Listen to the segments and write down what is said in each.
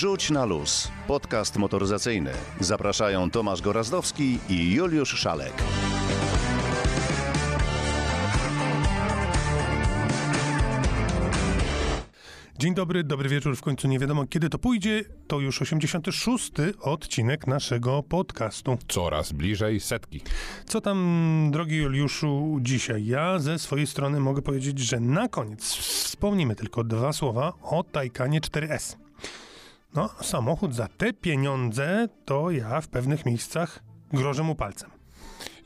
Rzuć na luz. Podcast motoryzacyjny. Zapraszają Tomasz Gorazdowski i Juliusz Szalek. Dzień dobry, dobry wieczór. W końcu nie wiadomo kiedy to pójdzie. To już 86. odcinek naszego podcastu. Coraz bliżej setki. Co tam, drogi Juliuszu, dzisiaj? Ja ze swojej strony mogę powiedzieć, że na koniec wspomnimy tylko dwa słowa o Taycanie 4S. No, samochód za te pieniądze to ja w pewnych miejscach grożę mu palcem.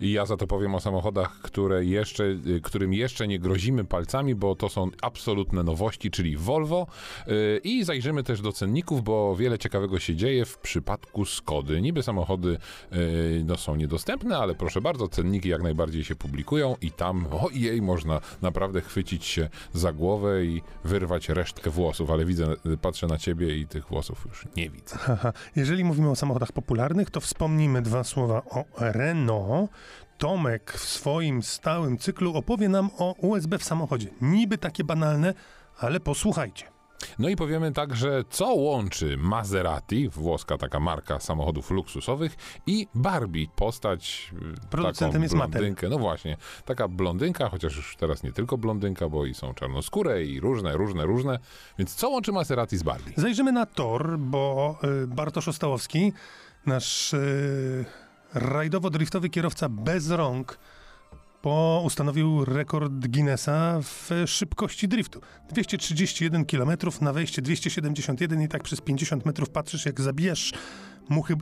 I ja za to powiem o samochodach, które jeszcze, y, którym jeszcze nie grozimy palcami, bo to są absolutne nowości, czyli Volvo. Yy, I zajrzymy też do cenników, bo wiele ciekawego się dzieje w przypadku Skody. Niby samochody yy, no, są niedostępne, ale proszę bardzo, cenniki jak najbardziej się publikują i tam, ojej, można naprawdę chwycić się za głowę i wyrwać resztkę włosów, ale widzę, y, patrzę na ciebie i tych włosów już nie widzę. Jeżeli mówimy o samochodach popularnych, to wspomnimy dwa słowa o Renault. Tomek w swoim stałym cyklu opowie nam o USB w samochodzie. Niby takie banalne, ale posłuchajcie. No i powiemy także, co łączy Maserati, włoska taka marka samochodów luksusowych, i Barbie, postać y, Producentem taką jest blondynkę. No właśnie, taka blondynka, chociaż już teraz nie tylko blondynka, bo i są czarnoskóre i różne, różne, różne. Więc co łączy Maserati z Barbie? Zajrzymy na tor, bo y, Bartosz Ostałowski, nasz y, rajdowo-driftowy kierowca bez rąk, po, ustanowił rekord Guinnessa w szybkości driftu. 231 km na wejście 271 i tak przez 50 metrów patrzysz, jak zabijasz muchy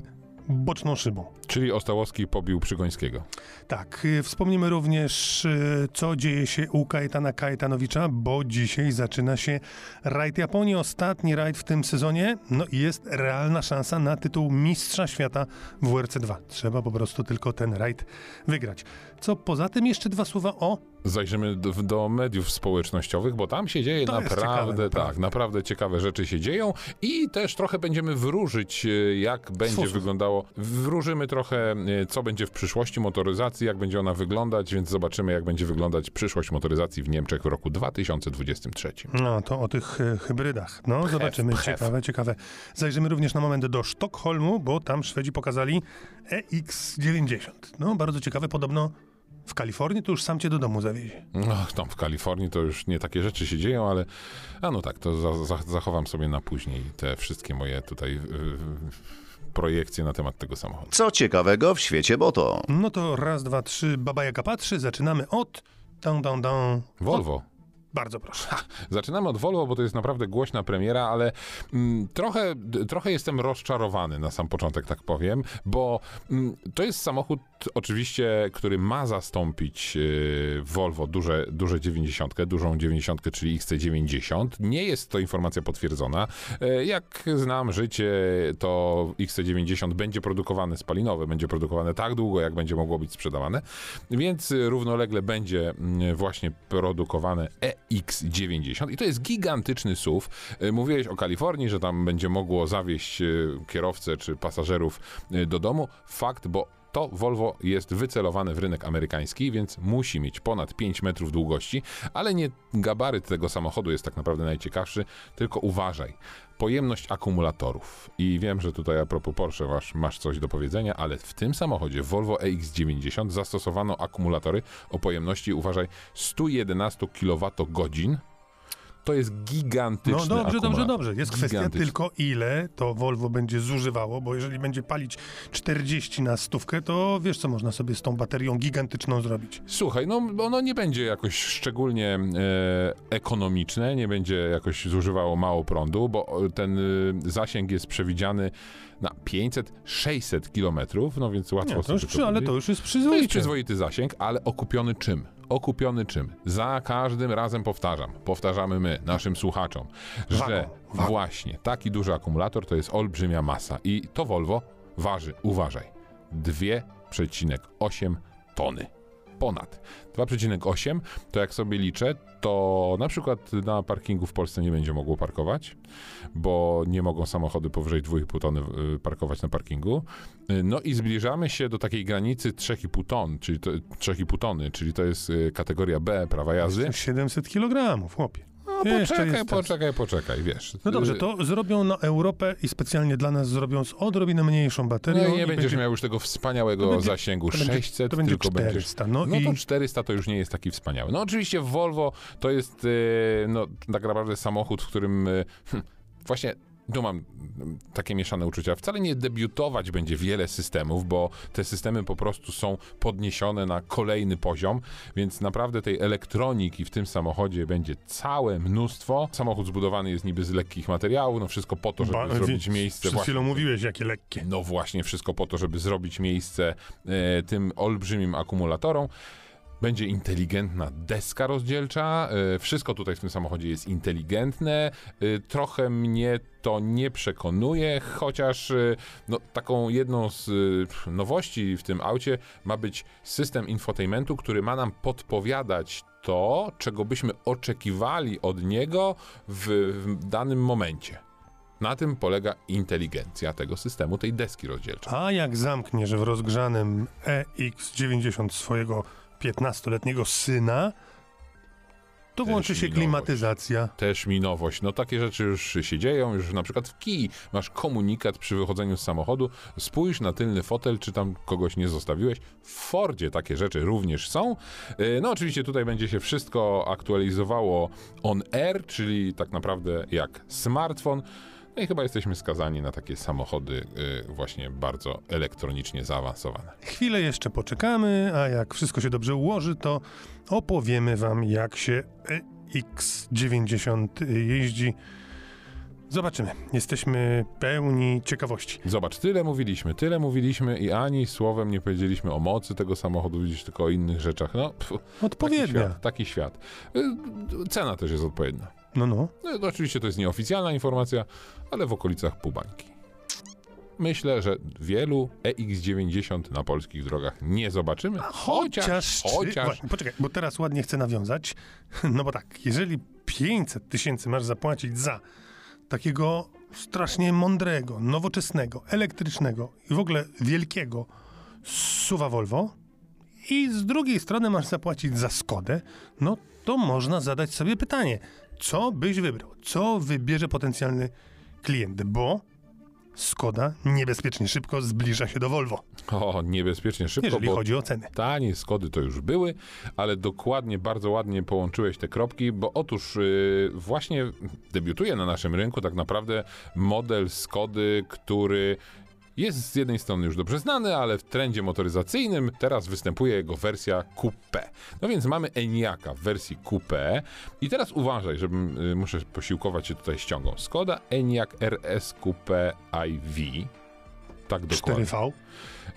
boczną szybą. Czyli Ostałowski pobił Przygońskiego. Tak, y, wspomnimy również, y, co dzieje się u Kajetana Kajetanowicza, bo dzisiaj zaczyna się rajd Japonii, ostatni rajd w tym sezonie, no i jest realna szansa na tytuł Mistrza Świata w WRC2. Trzeba po prostu tylko ten rajd wygrać. Co poza tym jeszcze dwa słowa o Zajrzymy do, do mediów społecznościowych, bo tam się dzieje naprawdę, ciekawe, tak, naprawdę. naprawdę ciekawe rzeczy się dzieją i też trochę będziemy wróżyć, e, jak będzie wyglądało. Wróżymy trochę, e, co będzie w przyszłości motoryzacji, jak będzie ona wyglądać, więc zobaczymy, jak będzie wyglądać przyszłość motoryzacji w Niemczech w roku 2023. No, to o tych e, hybrydach. No, zobaczymy. pchew. Ciekawe, ciekawe. Zajrzymy również na moment do Sztokholmu, bo tam Szwedzi pokazali EX90. No, bardzo ciekawe. Podobno w Kalifornii to już sam cię do domu zawiezie. No, tam w Kalifornii to już nie takie rzeczy się dzieją, ale a no tak, to za, za, zachowam sobie na później te wszystkie moje tutaj projekcje na temat tego samochodu. Co ciekawego w świecie Boto? No to raz, dwa, trzy, baba jaka patrzy. Zaczynamy od... Dun, dun, dun. Volvo. Bardzo proszę. Zaczynamy od Volvo, bo to jest naprawdę głośna premiera, ale mm, trochę, trochę jestem rozczarowany na sam początek, tak powiem, bo mm, to jest samochód oczywiście, który ma zastąpić yy, Volvo duże, duże 90, dużą 90, czyli XC90. Nie jest to informacja potwierdzona. E, Jak znam życie, to XC90 będzie produkowane spalinowe, będzie produkowane tak długo, jak będzie mogło być sprzedawane, więc równolegle będzie mm, właśnie produkowane EX90 i to jest gigantyczny SUV. Y, Mówiłeś o Kalifornii, że tam będzie mogło zawieźć y, kierowcę czy pasażerów do domu. Fakt, bo to Volvo jest wycelowane w rynek amerykański, więc musi mieć ponad 5 metrów długości, ale nie gabaryt tego samochodu jest tak naprawdę najciekawszy, tylko uważaj. Pojemność akumulatorów. I wiem, że tutaj a propos Porsche masz, masz coś do powiedzenia, ale w tym samochodzie Volvo EX90 zastosowano akumulatory o pojemności, uważaj, 111 kWh. To jest gigantyczny No dobrze, dobrze, dobrze. Jest kwestia tylko ile to Volvo będzie zużywało, bo jeżeli będzie palić 40 na stówkę, to wiesz co można sobie z tą baterią gigantyczną zrobić. Słuchaj, no ono nie będzie jakoś szczególnie e, ekonomiczne, nie będzie jakoś zużywało mało prądu, bo ten e, zasięg jest przewidziany na 500-600 kilometrów, no więc łatwo Nie, to sobie już, przy, ale powiedzieć. to już jest To przyzwoicie. jest przyzwoity zasięg, ale okupiony czym? Okupiony czym? Za każdym razem powtarzam, powtarzamy my, naszym słuchaczom, że właśnie taki duży akumulator to jest olbrzymia masa i to Volvo waży, uważaj, 2,8 tony. Ponad. 2,8 to jak sobie liczę, to na przykład na parkingu w Polsce nie będzie mogło parkować, bo nie mogą samochody powyżej 2,5 tony y, parkować na parkingu. Y, No i zbliżamy się do takiej granicy 3,5 ton, czyli to, 3,5 tony, czyli to jest y, kategoria B prawa jazdy. 700 kg, chłopie. Jeszcze poczekaj, jest czas. poczekaj, poczekaj, wiesz. No dobrze, Y, to zrobią na Europę i specjalnie dla nas zrobią z odrobinę mniejszą baterią. No i nie będziesz będzie- miał już tego wspaniałego to będzie- zasięgu to będzie- 600, to będzie tylko będziesz 400. No, No i to 400 to już nie jest taki wspaniały. No oczywiście Volvo to jest e, no, tak naprawdę samochód, w którym e, hm, właśnie tu mam mm, takie mieszane uczucia. Wcale nie debiutować będzie wiele systemów, bo te systemy po prostu są podniesione na kolejny poziom, więc naprawdę tej elektroniki w tym samochodzie będzie całe mnóstwo. Samochód zbudowany jest niby z lekkich materiałów, no wszystko po to, żeby Ba- zrobić miejsce Przed chwilą mówiłeś, jakie lekkie. no właśnie, wszystko po to, żeby zrobić miejsce e, tym olbrzymim akumulatorom. Będzie inteligentna deska rozdzielcza. E, wszystko tutaj w tym samochodzie jest inteligentne. E, trochę mnie to nie przekonuje, chociaż e, no, taką jedną z nowości w tym aucie ma być system infotainmentu, który ma nam podpowiadać to, czego byśmy oczekiwali od niego w, w danym momencie. Na tym polega inteligencja tego systemu, tej deski rozdzielczej. A jak zamkniesz w rozgrzanym EX90 swojego 15-letniego syna, to Też włączy się mi klimatyzacja. Też mi nowość. No takie rzeczy już się dzieją, już na przykład w kij masz komunikat przy wychodzeniu z samochodu, spójrz na tylny fotel, czy tam kogoś nie zostawiłeś. W Fordzie takie rzeczy również są. Yy, No oczywiście tutaj będzie się wszystko aktualizowało on air, czyli tak naprawdę jak smartfon. No i chyba jesteśmy skazani na takie samochody yy, właśnie bardzo elektronicznie zaawansowane. Chwilę jeszcze poczekamy, a jak wszystko się dobrze ułoży, to opowiemy wam, jak się EX90 jeździ. Zobaczymy. Jesteśmy pełni ciekawości. Zobacz, tyle mówiliśmy, tyle mówiliśmy i ani słowem nie powiedzieliśmy o mocy tego samochodu, widzisz, tylko o innych rzeczach. No, pff, taki Odpowiednia. świat, taki świat. Y, Cena też jest odpowiednia. No, no. No, to oczywiście to jest nieoficjalna informacja, ale w okolicach pół bańki. Myślę, że wielu EX90 na polskich drogach nie zobaczymy, chociaż, chociaż Właśnie, poczekaj, bo teraz ładnie chcę nawiązać. No bo tak, jeżeli 500 tysięcy masz zapłacić za takiego strasznie mądrego, nowoczesnego, elektrycznego i w ogóle wielkiego suwa Volvo i z drugiej strony masz zapłacić za Skodę, no to można zadać sobie pytanie, co byś wybrał? Co wybierze potencjalny klient? Bo Skoda niebezpiecznie szybko zbliża się do Volvo, o, niebezpiecznie szybko, jeżeli chodzi o ceny. Tanie Skody to już były, ale dokładnie, bardzo ładnie połączyłeś te kropki, bo otóż yy, właśnie debiutuje na naszym rynku tak naprawdę model Skody, który jest z jednej strony już dobrze znany, ale w trendzie motoryzacyjnym teraz występuje jego wersja coupé. No więc mamy Eniaka w wersji coupé i teraz uważaj, żebym, y, muszę posiłkować się tutaj ściągą. Skoda Enyaq RS Coupé IV. Tak dokładnie. 4V.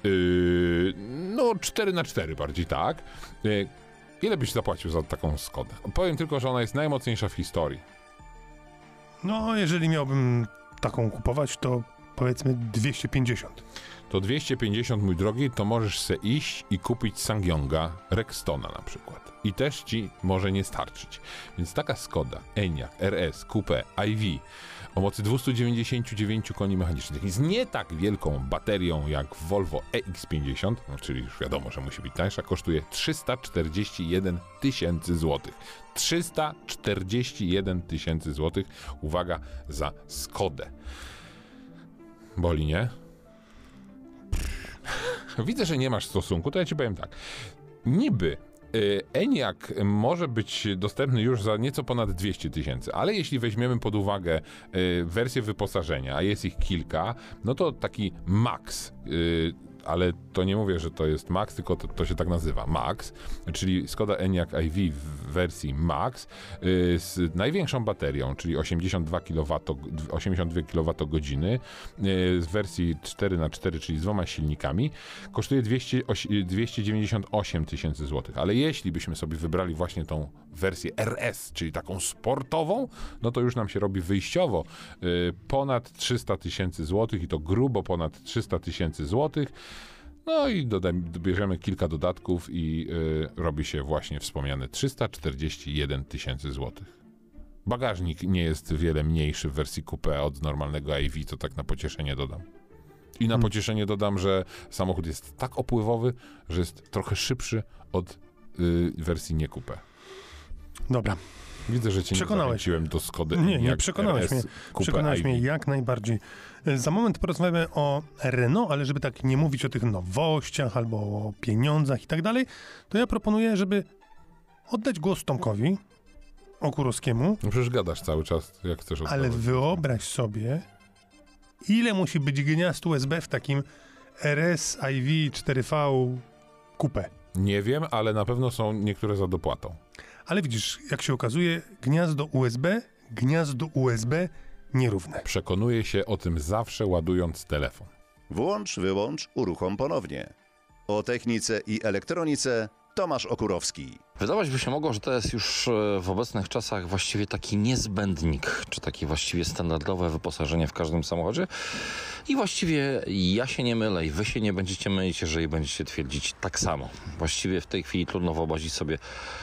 Yy, no 4 na 4 bardziej tak. Yy, ile byś zapłacił za taką Skodę? Powiem tylko, że ona jest najmocniejsza w historii. No, jeżeli miałbym taką kupować, to powiedzmy 250. To 250, mój drogi, to możesz se iść i kupić Sangyonga Rextona na przykład. I też ci może nie starczyć. Więc taka Skoda, Enyaq, RS, Coupe, IV o mocy 299 koni mechanicznych z nie tak wielką baterią jak Volvo EX50, no czyli już wiadomo, że musi być tańsza, kosztuje 341 tysięcy złotych. 341 tysięcy złotych, uwaga, za Skodę. Boli, nie? Widzę, że nie masz stosunku, to ja ci powiem tak. Niby y, Enyaq może być dostępny już za nieco ponad 200 tysięcy, ale jeśli weźmiemy pod uwagę y, wersję wyposażenia, a jest ich kilka, no to taki Max, ale to nie mówię, że to jest Max, tylko to, to się tak nazywa, Max, czyli Skoda Enyaq iV w wersji Max y, z największą baterią, czyli 82 kW, 82 kWh y, z wersji 4x4, czyli z dwoma silnikami, kosztuje 200, oś- 298 tysięcy złotych. Ale jeśli byśmy sobie wybrali właśnie tą wersję RS, czyli taką sportową, no to już nam się robi wyjściowo y, ponad 300 tysięcy złotych i to grubo ponad 300 tysięcy złotych. No i bierzemy kilka dodatków i y, robi się właśnie wspomniane 341 tysięcy złotych. Bagażnik nie jest wiele mniejszy w wersji coupe od normalnego IV, to tak na pocieszenie dodam. I na Hmm. pocieszenie dodam, że samochód jest tak opływowy, że jest trochę szybszy od y, wersji nie coupe. Dobra. Widzę, że cię Przekonałeś. nie do Skody. Nie, nie przekonałeś RS mnie. Przekonałeś Ivy. mnie jak najbardziej. E, Za moment porozmawiamy o Renault, ale żeby tak nie mówić o tych nowościach albo o pieniądzach i tak dalej, to ja proponuję, żeby oddać głos Tomkowi Okurowskiemu, No przecież gadasz cały czas, jak chcesz ale oddawać. wyobraź sobie, ile musi być gniazd USB w takim RS IV 4V Coupe. Nie wiem, ale na pewno są niektóre za dopłatą. Ale widzisz, jak się okazuje, gniazdo USB, gniazdo USB nierówne. Przekonuję się o tym zawsze ładując telefon. Włącz, wyłącz, uruchom ponownie. O technice i elektronice Tomasz Okurowski. Wydawać by się mogło, że to jest już e, w obecnych czasach właściwie taki niezbędnik, czy takie właściwie standardowe wyposażenie w każdym samochodzie. I właściwie ja się nie mylę i wy się nie będziecie mylić, jeżeli będziecie twierdzić tak samo. Właściwie w tej chwili trudno wyobrazić sobie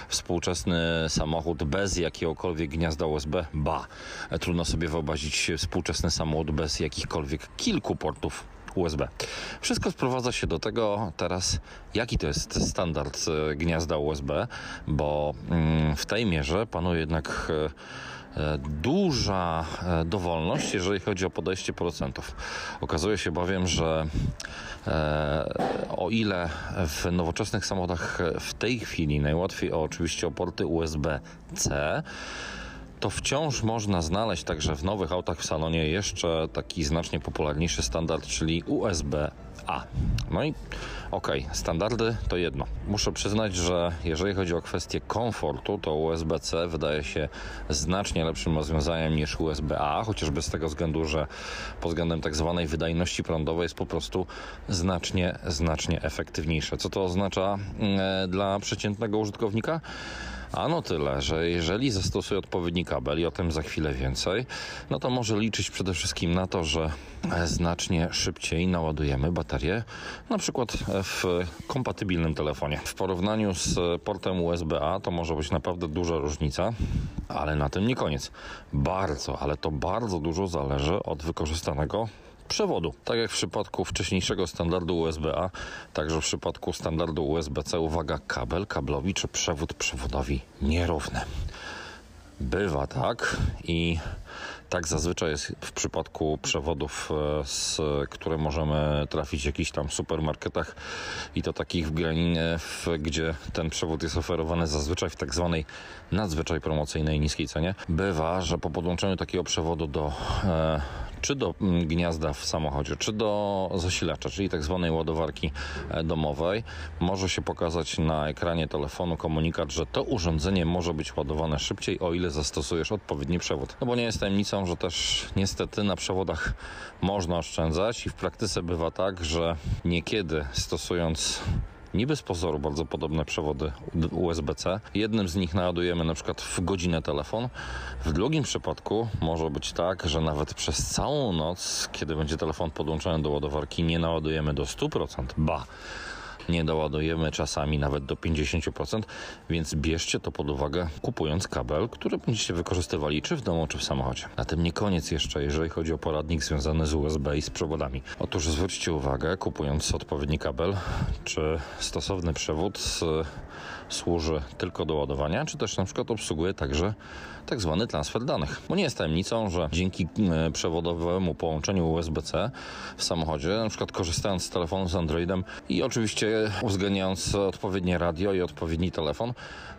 współczesny samochód bez jakiegokolwiek gniazda USB. Ba, trudno sobie wyobrazić współczesny samochód bez jakichkolwiek kilku portów USB. Wszystko sprowadza się do tego teraz, jaki to jest standard e, gniazda USB, bo mm, w tej mierze panuje jednak e, e, duża dowolność, jeżeli chodzi o podejście producentów. Okazuje się bowiem, że o ile w nowoczesnych samochodach w tej chwili najłatwiej o, oczywiście o porty USB-C, to wciąż można znaleźć także w nowych autach w salonie jeszcze taki znacznie popularniejszy standard, czyli USB-A. No i okej, standardy to jedno. Muszę przyznać, że jeżeli chodzi o kwestię komfortu, to USB-C wydaje się znacznie lepszym rozwiązaniem niż USB-A, chociażby z tego względu, że pod względem tak zwanej wydajności prądowej jest po prostu znacznie, znacznie efektywniejsze. Co to oznacza mm, dla przeciętnego użytkownika? Ano tyle, że jeżeli zastosuje odpowiedni kabel i o tym za chwilę więcej, no to może liczyć przede wszystkim na to, że e, znacznie szybciej naładujemy baterię, na przykład e, w kompatybilnym telefonie. W porównaniu z portem USB-A to może być naprawdę duża różnica, ale na tym nie koniec. Bardzo, ale to bardzo dużo zależy od wykorzystanego przewodu. Tak jak w przypadku wcześniejszego standardu USB-A, także w przypadku standardu USB-C, uwaga, kabel kablowi czy przewód przewodowi nierówny. Bywa tak i tak zazwyczaj jest w przypadku przewodów, e, z, które możemy trafić w jakichś tam supermarketach i to takich w graninie, gdzie ten przewód jest oferowany zazwyczaj w tak zwanej nadzwyczaj promocyjnej niskiej cenie. Bywa, że po podłączeniu takiego przewodu do e, czy do mm, gniazda w samochodzie, czy do zasilacza, czyli tak zwanej ładowarki e, domowej, może się pokazać na ekranie telefonu komunikat, że to urządzenie może być ładowane szybciej, o ile zastosujesz odpowiedni przewód. No bo nie jest tajemnicą, że też niestety na przewodach można oszczędzać i w praktyce bywa tak, że niekiedy stosując niby z pozoru bardzo podobne przewody USB-C. Jednym z nich naładujemy na przykład w godzinę telefon. W drugim przypadku może być tak, że nawet przez całą noc, kiedy będzie telefon podłączony do ładowarki, nie naładujemy do 100%. Ba! Nie doładujemy czasami nawet do 50%, więc bierzcie to pod uwagę, kupując kabel, który będziecie wykorzystywali czy w domu, czy w samochodzie. Na tym nie koniec jeszcze, jeżeli chodzi o poradnik związany z USB i z przewodami. Otóż zwróćcie uwagę, kupując odpowiedni kabel, czy stosowny przewód z, służy tylko do ładowania, czy też na przykład obsługuje także tak zwany transfer danych. Bo nie jest tajemnicą, że dzięki e, przewodowemu połączeniu USB-C w samochodzie, na przykład korzystając z telefonu z Androidem i oczywiście uwzględniając odpowiednie radio i odpowiedni telefon,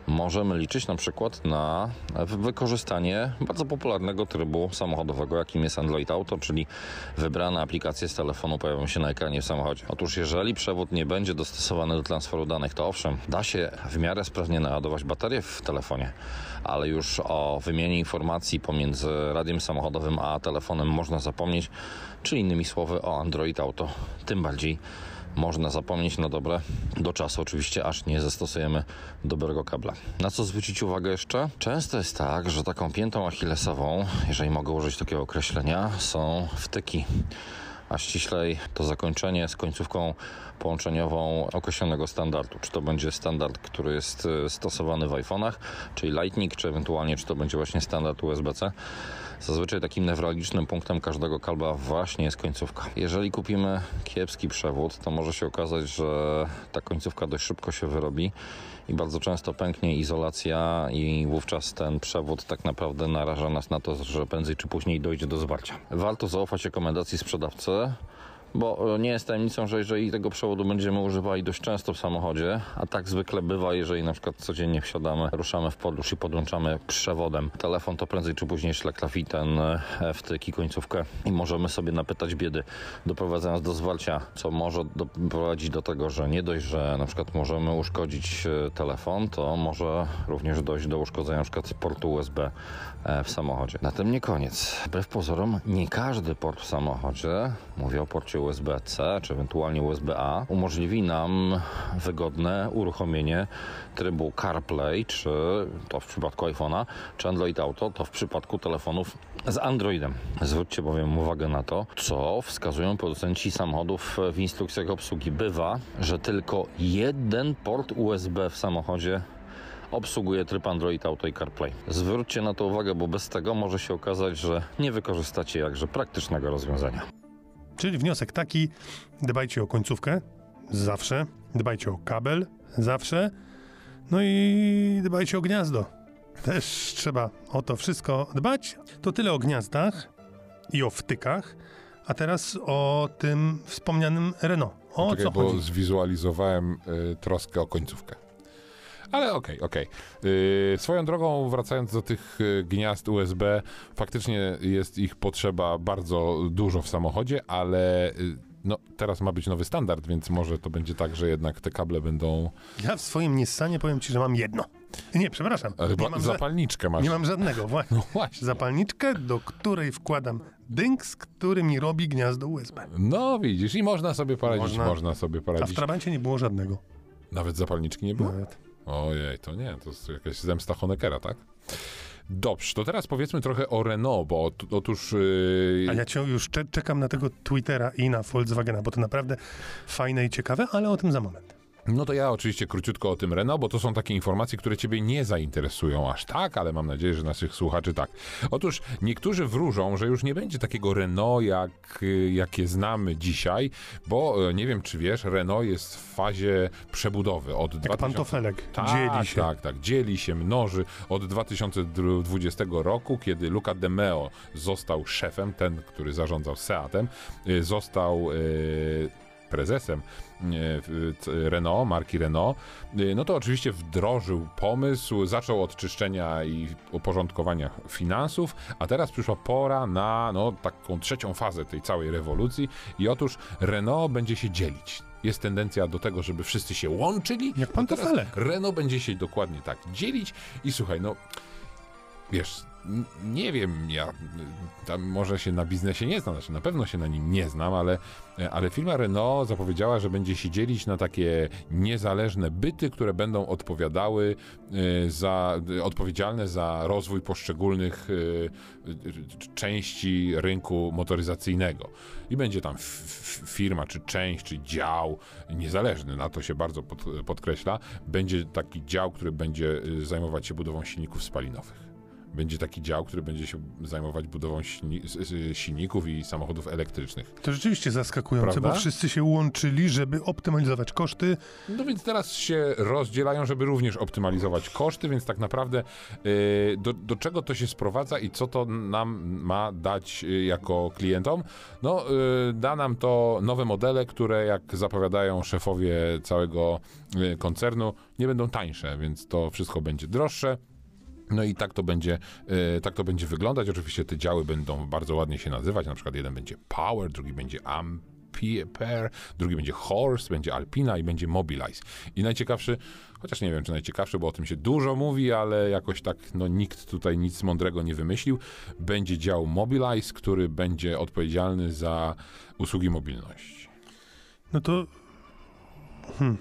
możemy liczyć na przykład na wykorzystanie bardzo popularnego trybu samochodowego, jakim jest Android Auto, czyli wybrane aplikacje z telefonu pojawią się na ekranie w samochodzie. Otóż jeżeli przewód nie będzie dostosowany do transferu danych, to owszem, da się w miarę sprawnie naładować baterię w telefonie, ale już o wymianie informacji pomiędzy radiem samochodowym a telefonem można zapomnieć, czy innymi słowy o Android Auto tym bardziej można zapomnieć na dobre, do czasu oczywiście, aż nie zastosujemy dobrego kabla. Na co zwrócić uwagę jeszcze? Często jest tak, że taką piętą achillesową, jeżeli mogę użyć takiego określenia, są wtyki. a ściślej to zakończenie z końcówką połączeniową określonego standardu. Czy to będzie standard, który jest e, stosowany w iPhone'ach, czyli Lightning, czy ewentualnie czy to będzie właśnie standard USB-C. Zazwyczaj takim newralgicznym punktem każdego kabla właśnie jest końcówka. Jeżeli kupimy kiepski przewód, to może się okazać, że ta końcówka dość szybko się wyrobi i bardzo często pęknie izolacja i wówczas ten przewód tak naprawdę naraża nas na to, że prędzej czy później dojdzie do zwarcia. Warto zaufać rekomendacji sprzedawcy, bo e, nie jest tajemnicą, że jeżeli tego przewodu będziemy używali dość często w samochodzie, a tak zwykle bywa, jeżeli na przykład codziennie wsiadamy, ruszamy w podróż i podłączamy przewodem telefon, to prędzej czy później szlak trafi ten e, wtyk i końcówkę i możemy sobie napytać biedy, doprowadzając do zwarcia, co może doprowadzić do tego, że nie dość, że na przykład możemy uszkodzić e, telefon, to może również dojść do uszkodzenia na przykład portu USB w samochodzie. Na tym nie koniec. Wbrew pozorom, nie każdy port w samochodzie, mówię o porcie USB-C czy ewentualnie USB-A umożliwi nam wygodne uruchomienie trybu CarPlay, czy to w przypadku iPhone'a, czy Android Auto, to w przypadku telefonów z Androidem. Zwróćcie bowiem uwagę na to, co wskazują producenci samochodów w instrukcjach obsługi. Bywa, że tylko jeden port USB w samochodzie obsługuje tryb Android Auto i CarPlay. Zwróćcie na to uwagę, bo bez tego może się okazać, że nie wykorzystacie jakże praktycznego rozwiązania. Czyli wniosek taki, dbajcie o końcówkę, zawsze, dbajcie o kabel, zawsze, no i dbajcie o gniazdo. Też trzeba o to wszystko dbać. To tyle o gniazdach i o wtykach, a teraz o tym wspomnianym Renault. O Czekaj, co bo chodzi? zwizualizowałem y, troskę o końcówkę. Ale okej, okay, okej. Okay. Yy, swoją drogą, wracając do tych y, gniazd USB, faktycznie jest ich potrzeba bardzo dużo w samochodzie, ale y, no, teraz ma być nowy standard, więc może to będzie tak, że jednak te kable będą... Ja w swoim Nissanie powiem ci, że mam jedno. Nie, przepraszam. Nie mam zapalniczkę masz. Nie mam żadnego, właśnie. No właśnie. Zapalniczkę, do której wkładam dynks, który mi robi gniazdo USB. No widzisz, i można sobie poradzić, można, można sobie poradzić. A w Trabancie nie było żadnego. Nawet zapalniczki nie było? Nawet. Ojej, to nie, to jest jakaś zemsta Honeckera, tak? Dobrze, to teraz powiedzmy trochę o Renault, bo otóż... Yy... A ja cię już czekam na tego Twittera i na Volkswagena, bo to naprawdę fajne i ciekawe, ale o tym za moment. No to ja oczywiście króciutko o tym Renault, bo to są takie informacje, które ciebie nie zainteresują aż tak, ale mam nadzieję, że naszych słuchaczy tak. Otóż niektórzy wróżą, że już nie będzie takiego Renault, jak, jakie znamy dzisiaj, bo e, nie wiem, czy wiesz, Renault jest w fazie przebudowy. Od jak 2000... pantofelek, tak, dzieli się. Tak, tak, dzieli się, mnoży. Od 2020 roku, kiedy Luca De Meo został szefem, ten, który zarządzał Seatem, e, został... Yy prezesem e, Renault, marki Renault, e, no to oczywiście wdrożył pomysł, zaczął od czyszczenia i uporządkowania finansów, a teraz przyszła pora na no, taką trzecią fazę tej całej rewolucji i otóż Renault będzie się dzielić jest tendencja do tego, żeby wszyscy się łączyli. Jak pan Renault będzie się dokładnie tak dzielić i słuchaj, no wiesz, nie wiem, ja tam może się na biznesie nie znam, znaczy na pewno się na nim nie znam, ale, ale firma Renault zapowiedziała, że będzie się dzielić na takie niezależne byty, które będą odpowiadały e, za, odpowiedzialne za rozwój poszczególnych e, części rynku motoryzacyjnego. I będzie tam firma, czy część, czy dział niezależny, na to się bardzo pod, podkreśla, będzie taki dział, który będzie zajmować się budową silników spalinowych będzie taki dział, który będzie się zajmować budową silników i samochodów elektrycznych. To rzeczywiście zaskakujące, Prawda? bo wszyscy się łączyli, żeby optymalizować koszty. No więc teraz się rozdzielają, żeby również optymalizować koszty, więc tak naprawdę yy, do, do czego to się sprowadza i co to nam ma dać yy, jako klientom? No, yy, da nam to nowe modele, które jak zapowiadają szefowie całego y, koncernu, nie będą tańsze, więc to wszystko będzie droższe. No i tak to będzie, e, tak to będzie wyglądać. Oczywiście te działy będą bardzo ładnie się nazywać. Na przykład jeden będzie Power, drugi będzie Ampere, drugi będzie Horse, będzie Alpina i będzie Mobilize. I najciekawszy, chociaż nie wiem czy najciekawszy, bo o tym się dużo mówi, ale jakoś tak no, nikt tutaj nic mądrego nie wymyślił. Będzie dział Mobilize, który będzie odpowiedzialny za usługi mobilności. No to... Hmm.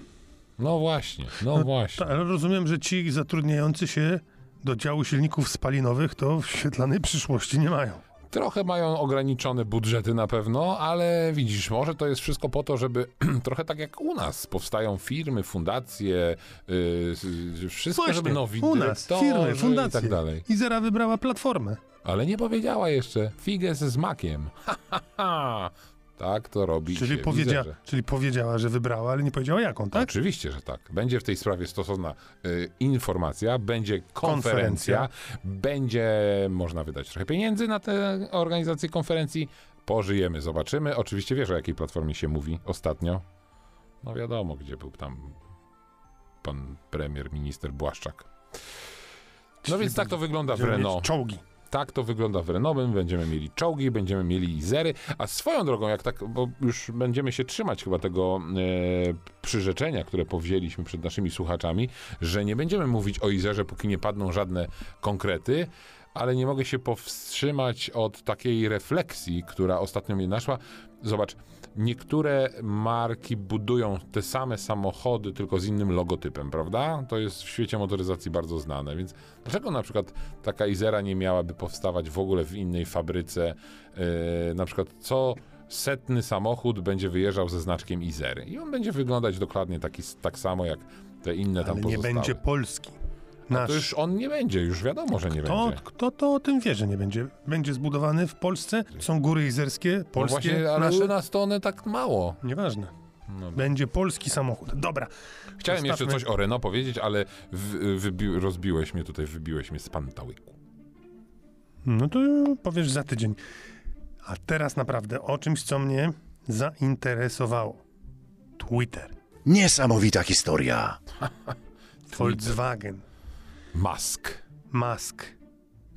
No właśnie, no, no właśnie. ale rozumiem, że ci zatrudniający się do działu silników spalinowych to w świetlanej przyszłości nie mają. Trochę mają ograniczone budżety na pewno, ale widzisz, może to jest wszystko po to, żeby trochę tak jak u nas powstają firmy, fundacje, yy, wszystko, żeby nowi u nas, firmy, i fundacje. tak dalej. Izera wybrała platformę. Ale nie powiedziała jeszcze figes z makiem. Ha, ha, ha. Tak to robi Czyli, się powiedzia, Izerze. czyli powiedziała, że wybrała, ale nie powiedziała jaką, tak? Oczywiście, że tak. Będzie w tej sprawie stosowna y, informacja, będzie konferencja, Konferencja. będzie można wydać trochę pieniędzy na tę organizację konferencji. Pożyjemy, zobaczymy. Oczywiście wiesz, o jakiej platformie się mówi ostatnio? No wiadomo, gdzie był tam pan premier, minister Błaszczak. No Czyli więc tak to wygląda w Renault. Czołgi. Tak to wygląda w Renault. Będziemy mieli czołgi, będziemy mieli Izery. A swoją drogą, jak tak, bo już będziemy się trzymać chyba tego e, przyrzeczenia, które powzięliśmy przed naszymi słuchaczami, że nie będziemy mówić o Izerze, póki nie padną żadne konkrety. Ale nie mogę się powstrzymać od takiej refleksji, która ostatnio mnie naszła. Zobacz, niektóre marki budują te same samochody, tylko z innym logotypem, prawda? To jest w świecie motoryzacji bardzo znane, więc dlaczego na przykład taka Izera nie miałaby powstawać w ogóle w innej fabryce? Yy, na przykład co setny samochód będzie wyjeżdżał ze znaczkiem Izery i on będzie wyglądać dokładnie taki, tak samo jak te inne tam Ale nie pozostałe. będzie Polski. No Nasz. to już on nie będzie, już wiadomo, że nie Kto, będzie. kto to o tym wie, że nie będzie? Będzie zbudowany w Polsce, są góry izerskie, No polskie, właśnie, ale nasze. u nas to one tak mało. Nieważne. No. Będzie polski samochód. Dobra. Chciałem jeszcze coś o Renault powiedzieć, ale w, wybi- rozbiłeś mnie tutaj, wybiłeś mnie z pantałyku. No to powiesz za tydzień. A teraz naprawdę o czymś, co mnie zainteresowało. Twitter. Niesamowita historia. Volkswagen. Musk. Musk.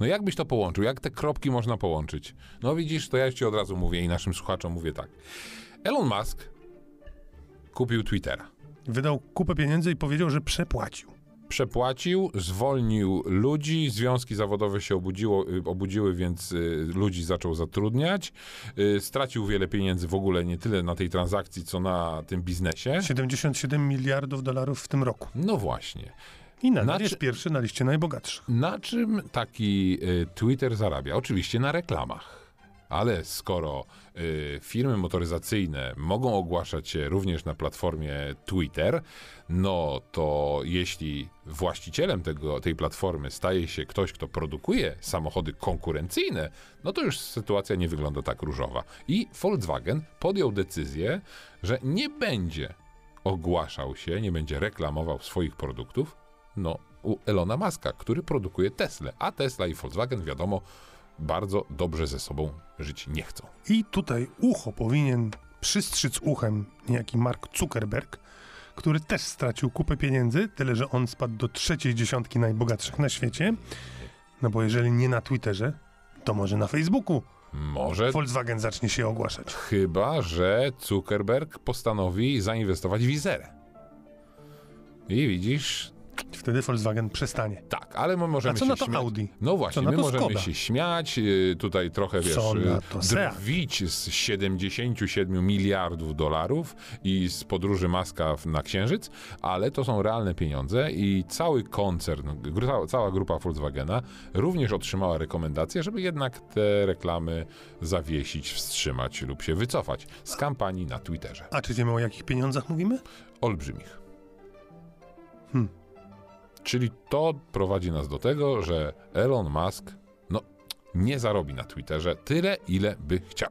No jak byś to połączył? Jak te kropki można połączyć? No widzisz, to ja ci od razu mówię i naszym słuchaczom mówię tak. Elon Musk kupił Twittera. Wydał kupę pieniędzy i powiedział, że przepłacił. Przepłacił, zwolnił ludzi, związki zawodowe się obudziło, y, obudziły, więc y, ludzi zaczął zatrudniać. Y, stracił wiele pieniędzy w ogóle, nie tyle na tej transakcji, co na tym biznesie. 77 miliardów dolarów w tym roku. No właśnie. I nadal Na jest czy- pierwszy na liście najbogatszych. Na czym taki y, Twitter zarabia? Oczywiście na reklamach. Ale skoro y, firmy motoryzacyjne mogą ogłaszać się również na platformie Twitter, no to jeśli właścicielem tego, tej platformy staje się ktoś, kto produkuje samochody konkurencyjne, no to już sytuacja nie wygląda tak różowa. I Volkswagen podjął decyzję, że nie będzie ogłaszał się, nie będzie reklamował swoich produktów, no, u Elona Muska, który produkuje Tesla, a Tesla i Volkswagen, wiadomo, bardzo dobrze ze sobą żyć nie chcą. I tutaj ucho powinien przystrzyc uchem niejaki Mark Zuckerberg, który też stracił kupę pieniędzy, tyle że on spadł do trzeciej dziesiątki najbogatszych na świecie. No bo jeżeli nie na Twitterze, to może na Facebooku Może Volkswagen zacznie się ogłaszać. chyba, że Zuckerberg postanowi zainwestować w Izerę. I widzisz, Wtedy Volkswagen przestanie. tak, ale my możemy A co się na to śmiać. Audi? No właśnie, my możemy Skoda? się śmiać, yy, tutaj trochę, wiesz, Seat? drwić z 77 miliardów dolarów i z podróży Maska na Księżyc, ale to są realne pieniądze i cały koncern, cała grupa Volkswagena również otrzymała rekomendację, żeby jednak te reklamy zawiesić, wstrzymać lub się wycofać z kampanii na Twitterze. A czy wiemy o jakich pieniądzach mówimy? Olbrzymich. Hmm. Czyli to prowadzi nas do tego, że Elon Musk no, nie zarobi na Twitterze tyle, ile by chciał.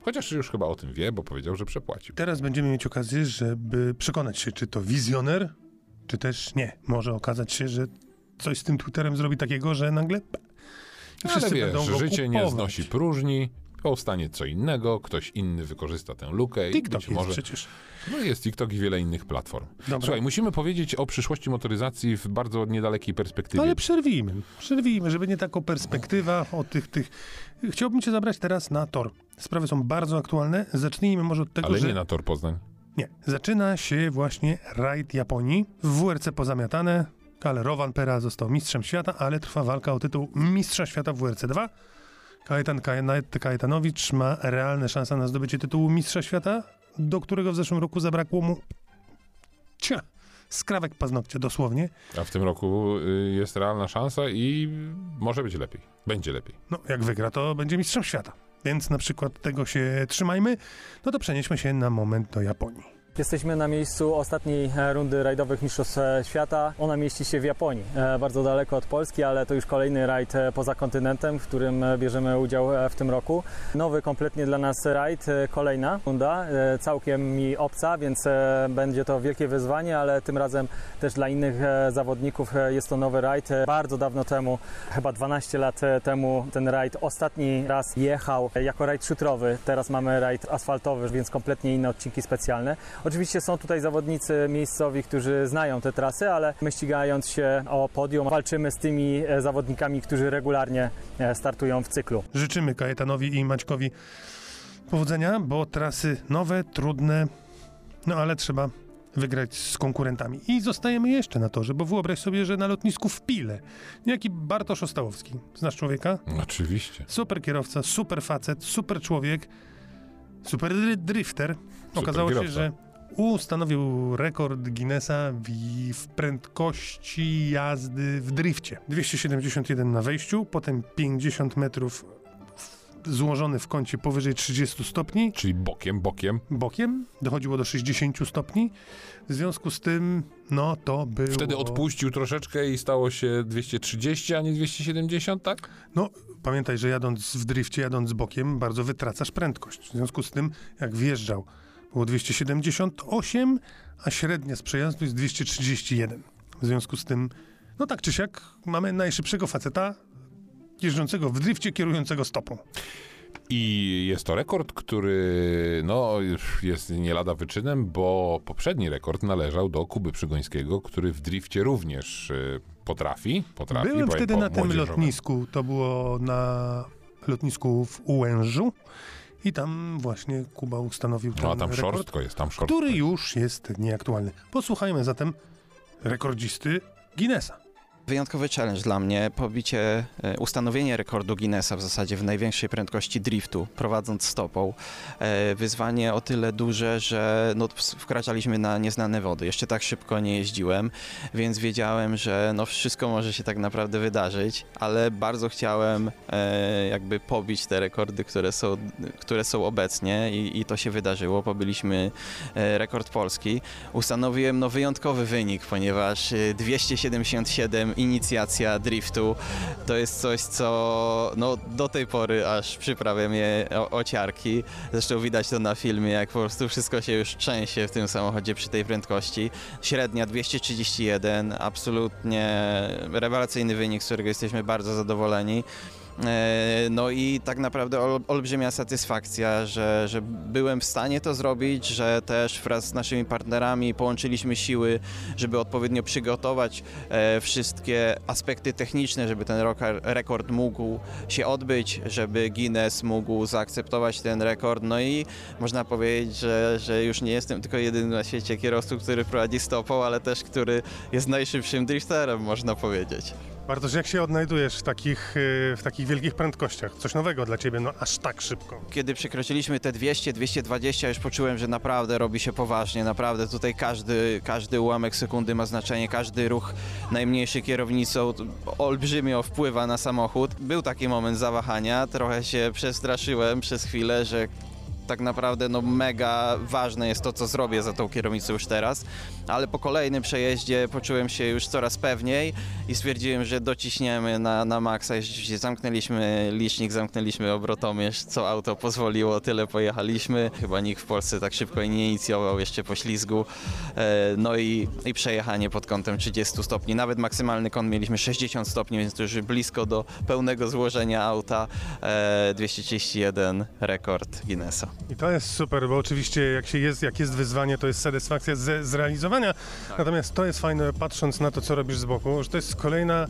Chociaż już chyba o tym wie, bo powiedział, że przepłacił. Teraz będziemy mieć okazję, żeby przekonać się, czy to wizjoner, czy też nie. Może okazać się, że coś z tym Twitterem zrobi takiego, że nagle... I Ale wiesz, będą życie nie kupować. znosi próżni, powstanie co innego, ktoś inny wykorzysta tę lukę i TikTok być jest może... przecież. No jest TikTok i wiele innych platform. Dobra. Słuchaj, musimy powiedzieć o przyszłości motoryzacji w bardzo niedalekiej perspektywie. No ale przerwijmy, przerwijmy, żeby nie taką perspektywa o tych, tych... Chciałbym cię zabrać teraz na tor. Sprawy są bardzo aktualne. Zacznijmy może od tego, Ale że... nie na Tor Poznań. Nie. Zaczyna się właśnie rajd Japonii. W WRC pozamiatane. Ale Rowan Pera został mistrzem świata, ale trwa walka o tytuł mistrza świata w WRC 2. Kajetan Kajet- Kajetanowicz ma realne szanse na zdobycie tytułu mistrza świata, do którego w zeszłym roku zabrakło mu cia, skrawek paznokcia dosłownie. A w tym roku y, jest realna szansa i może być lepiej. Będzie lepiej. No, jak wygra, to będzie mistrzem świata. Więc na przykład tego się trzymajmy. No to przenieśmy się na moment do Japonii. Jesteśmy na miejscu ostatniej e, rundy rajdowych Mistrzostw e, Świata. Ona mieści się w Japonii, e, bardzo daleko od Polski, ale to już kolejny rajd poza kontynentem, w którym bierzemy udział w tym roku. Nowy kompletnie dla nas rajd, kolejna runda, całkiem mi obca, więc będzie to wielkie wyzwanie, ale tym razem też dla innych zawodników jest to nowy rajd. Bardzo dawno temu, chyba 12 lat temu ten rajd ostatni raz jechał jako rajd szutrowy. Teraz mamy rajd asfaltowy, więc kompletnie inne odcinki specjalne. Oczywiście są tutaj zawodnicy miejscowi, którzy znają te trasy, ale my ścigając się o podium walczymy z tymi e, zawodnikami, którzy regularnie e, startują w cyklu. Życzymy Kajetanowi i Maćkowi powodzenia, bo trasy nowe, trudne, no ale trzeba wygrać z konkurentami. I zostajemy jeszcze na torze, bo wyobraź sobie, że na lotnisku w Pile niejaki Bartosz Ostałowski. Znasz człowieka? Oczywiście. Super kierowca, super facet, super człowiek, super drifter. Okazało się, kierowca. że ustanowił rekord Guinnessa w, prędkości jazdy w drifcie. 271 na wejściu, potem 50 metrów złożony w kącie powyżej 30 stopni, Czyli bokiem, bokiem. bokiem, dochodziło do 60 stopni. W związku z tym, no to było... Wtedy odpuścił troszeczkę i stało się 230, a nie 270, tak? No, pamiętaj, że jadąc w drifcie, jadąc bokiem, bardzo wytracasz prędkość. W związku z tym, jak wjeżdżał, było 278, a średnia z przejazdu jest 231. W związku z tym, no tak czy siak, mamy najszybszego faceta jeżdżącego w drifcie, kierującego stopą. I jest to rekord, który no, jest nie lada wyczynem, bo poprzedni rekord należał do Kuby Przygońskiego, który w drifcie również y, potrafi. potrafi Byłem wtedy na tym lotnisku, to było na lotnisku w Ułężu i tam właśnie Kuba ustanowił ten No a tam rekord. szorstko jest, tam szorstko. który już jest nieaktualny. Posłuchajmy zatem rekordzisty Guinnessa. Wyjątkowy challenge dla mnie, pobicie, e, ustanowienie rekordu Guinnessa w zasadzie w największej prędkości driftu, prowadząc stopą. E, Wyzwanie o tyle duże, że no, wkraczaliśmy na nieznane wody. Jeszcze tak szybko nie jeździłem, więc wiedziałem, że no, wszystko może się tak naprawdę wydarzyć, ale bardzo chciałem e, jakby pobić te rekordy, które są, które są obecnie i, i to się wydarzyło. Pobyliśmy e, rekord polski. Ustanowiłem no, wyjątkowy wynik, ponieważ e, 277 inicjacja driftu to jest coś, co no, do tej pory aż przyprawia mnie o, o ciarki. Zresztą widać to na filmie, jak po prostu wszystko się już trzęsie w tym samochodzie przy tej prędkości. Średnia 231, absolutnie rewelacyjny wynik, z którego jesteśmy bardzo zadowoleni. E, No i tak naprawdę ol, olbrzymia satysfakcja, że, że byłem w stanie to zrobić, że też wraz z naszymi partnerami połączyliśmy siły, żeby odpowiednio przygotować e, wszystkie aspekty techniczne, żeby ten rekord mógł się odbyć, żeby Guinness mógł zaakceptować ten rekord. No i można powiedzieć, że, że już nie jestem tylko jedynym na świecie kierowcą, który prowadzi stopą, ale też który jest najszybszym drifterem, można powiedzieć. Bartosz, jak się odnajdujesz w takich, y, w takich wielkich prędkościach? Coś nowego dla ciebie, no aż tak szybko. Kiedy przekroczyliśmy te 200, 220, już poczułem, że naprawdę robi się poważnie. Naprawdę tutaj każdy, każdy ułamek sekundy ma znaczenie, każdy ruch najmniejszy kierownicą olbrzymio wpływa na samochód. Był taki moment zawahania, trochę się przestraszyłem przez chwilę, że tak naprawdę no mega ważne jest to, co zrobię za tą kierownicą już teraz, ale po kolejnym przejeździe poczułem się już coraz pewniej i stwierdziłem, że dociśniemy na, na maksa. Rzeczywiście zamknęliśmy licznik, zamknęliśmy obrotomierz, co auto pozwoliło, tyle pojechaliśmy. Chyba nikt w Polsce tak szybko nie inicjował jeszcze poślizgu. E, No i, i przejechanie pod kątem 30 stopni. Nawet maksymalny kąt mieliśmy 60 stopni, więc to już blisko do pełnego złożenia auta. E, 231 rekord Guinnessa. I to jest super, bo oczywiście jak się jest, jak jest wyzwanie, to jest satysfakcja ze zrealizowania. Natomiast to jest fajne, patrząc na to, co robisz z boku, że to jest kolejna,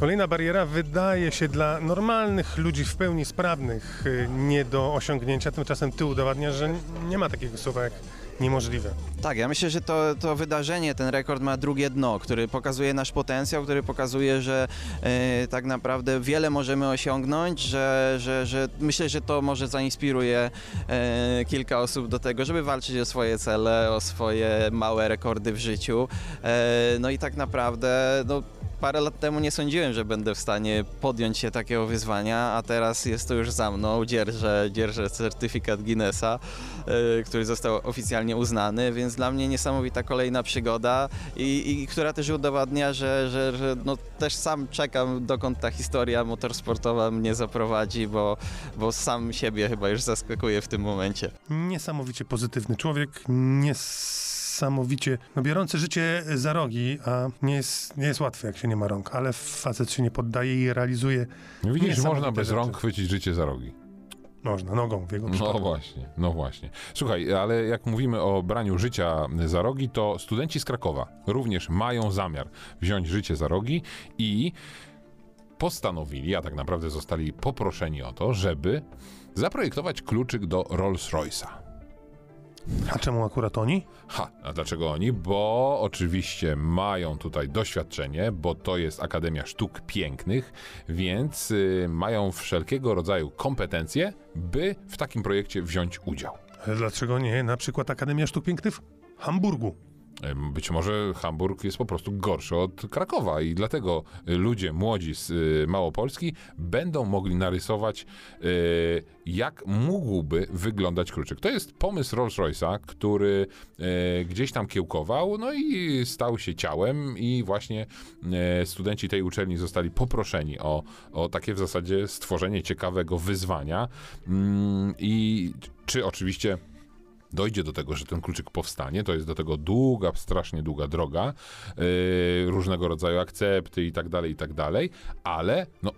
kolejna bariera, wydaje się dla normalnych ludzi w pełni sprawnych y, nie do osiągnięcia. Tymczasem ty udowadniasz, że nie ma takiego słowa jak, niemożliwe. Tak, ja myślę, że to, to wydarzenie, ten rekord ma drugie dno, który pokazuje nasz potencjał, który pokazuje, że e, tak naprawdę wiele możemy osiągnąć, że, że, że myślę, że to może zainspiruje e, kilka osób do tego, żeby walczyć o swoje cele, o swoje małe rekordy w życiu. E, no i tak naprawdę, no, parę lat temu nie sądziłem, że będę w stanie podjąć się takiego wyzwania, a teraz jest to już za mną. Dzierżę, dzierżę certyfikat Guinnessa, y, który został oficjalnie uznany, więc dla mnie niesamowita kolejna przygoda i, i która też udowadnia, że, że, że no, też sam czekam, dokąd ta historia motorsportowa mnie zaprowadzi, bo, bo sam siebie chyba już zaskakuję w tym momencie. Niesamowicie pozytywny człowiek, niesamowicie no, biorący życie za rogi, a nie jest, nie jest łatwe, jak się nie ma rąk, ale facet się nie poddaje i realizuje. No Widzisz, można bez rzeczy. rąk chwycić życie za rogi. Można, nogą w jego No przypadku. właśnie, no właśnie. Słuchaj, ale jak mówimy o braniu życia za rogi, to studenci z Krakowa również mają zamiar wziąć życie za rogi i postanowili, a tak naprawdę zostali poproszeni o to, żeby zaprojektować kluczyk do Rolls-Royce'a. A czemu akurat oni? Ha, a dlaczego oni? Bo oczywiście mają tutaj doświadczenie, bo to jest Akademia Sztuk Pięknych, więc y, mają wszelkiego rodzaju kompetencje, by w takim projekcie wziąć udział. Dlaczego nie? Na przykład Akademia Sztuk Pięknych w Hamburgu. Być może Hamburg jest po prostu gorszy od Krakowa i dlatego y, ludzie młodzi z y, Małopolski będą mogli narysować, y, jak mógłby wyglądać kluczyk. To jest pomysł Rolls-Royce'a, który gdzieś tam kiełkował, no i stał się ciałem i właśnie studenci tej uczelni zostali poproszeni o, o takie w zasadzie stworzenie ciekawego wyzwania Mm, i czy oczywiście dojdzie do tego, że ten kluczyk powstanie, to jest do tego długa, strasznie długa droga, yy, różnego rodzaju akcepty i tak dalej, i tak dalej, ale no,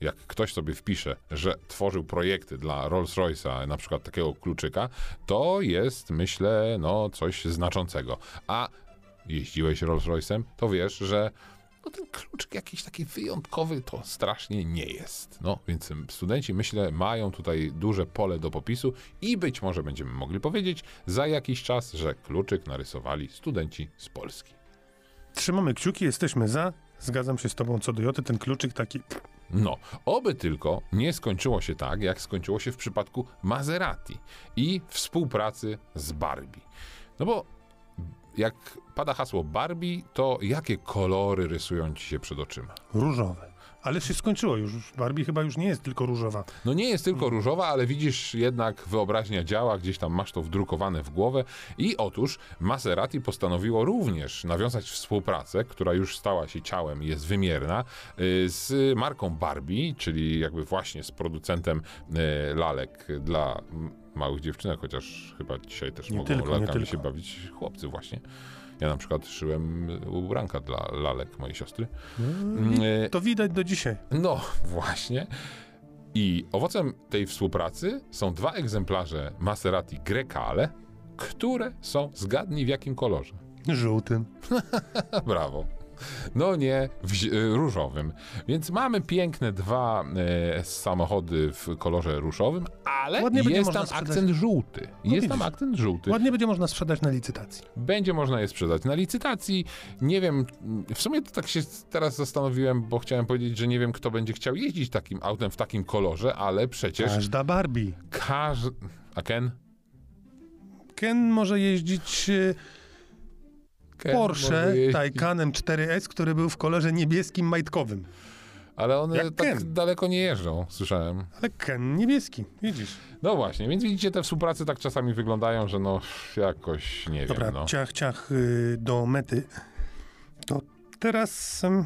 jak ktoś sobie wpisze, że tworzył projekty dla Rolls-Royce'a, na przykład takiego kluczyka, to jest, myślę, no, coś znaczącego. A jeździłeś Rolls-Royce'em, to wiesz, że no ten kluczyk jakiś taki wyjątkowy to strasznie nie jest. No, więc studenci, myślę, mają tutaj duże pole do popisu i być może będziemy mogli powiedzieć za jakiś czas, że kluczyk narysowali studenci z Polski. Trzymamy kciuki, jesteśmy za. Zgadzam się z tobą co do Joty, ten kluczyk taki... No, oby tylko nie skończyło się tak, jak skończyło się w przypadku Maserati i współpracy z Barbie. No bo jak pada hasło Barbie, to jakie kolory rysują ci się przed oczyma? różowe. Ale się skończyło już. Barbie chyba już nie jest tylko różowa. No nie jest tylko różowa, ale widzisz jednak wyobraźnia działa, gdzieś tam masz to wdrukowane w głowę i otóż Maserati postanowiło również nawiązać współpracę, która już stała się ciałem i jest wymierna, y, z marką Barbie, czyli jakby właśnie z producentem y, lalek dla małych dziewczynek, chociaż chyba dzisiaj też Nie mogą tylko, lalkami się bawić chłopcy właśnie. Ja na przykład szyłem ubranka dla lalek mojej siostry. Y, To widać do dzisiaj. no, właśnie. I owocem tej współpracy są dwa egzemplarze Maserati Grecale, które są, zgadnij w jakim kolorze. Żółtym. Brawo. No nie, y, różowym. Więc mamy piękne dwa e, samochody w kolorze różowym, ale Ładnie jest tam sprzedać. akcent żółty. Jest tam akcent żółty. Ładnie będzie można sprzedać na licytacji. Będzie można je sprzedać na licytacji. Nie wiem, w sumie to tak się teraz zastanowiłem, bo chciałem powiedzieć, że nie wiem, kto będzie chciał jeździć takim autem w takim kolorze, ale przecież Każda Barbie. każdy... A Ken? Ken może jeździć Ken Porsche. Taycanem 4S, który był w kolorze niebieskim majtkowym. Ale one Jak tak Ken. daleko nie jeżdżą, słyszałem. Ale Ken niebieski, widzisz. No właśnie, więc widzicie, te współprace tak czasami wyglądają, że no jakoś nie Dobra, wiem, no. ciach, ciach y, do mety. To teraz em,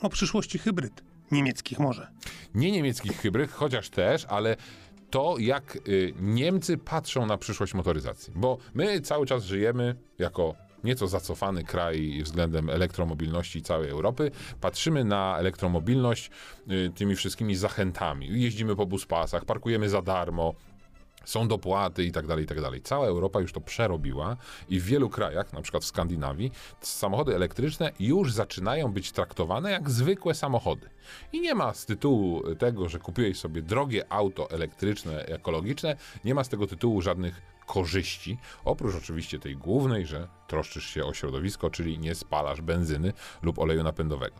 o przyszłości hybryd. Niemieckich może. Nie niemieckich hybryd, chociaż też, ale to, jak y, Niemcy patrzą na przyszłość motoryzacji. Bo my cały czas żyjemy jako nieco zacofany kraj względem elektromobilności całej Europy. Patrzymy na elektromobilność y, tymi wszystkimi zachętami. Jeździmy po buspasach, parkujemy za darmo, są dopłaty i tak dalej, i tak dalej. Cała Europa już to przerobiła i w wielu krajach, na przykład w Skandynawii, samochody elektryczne już zaczynają być traktowane jak zwykłe samochody. I nie ma z tytułu tego, że kupiłeś sobie drogie auto elektryczne, ekologiczne, nie ma z tego tytułu żadnych korzyści, oprócz oczywiście tej głównej, że troszczysz się o środowisko, czyli nie spalasz benzyny lub oleju napędowego.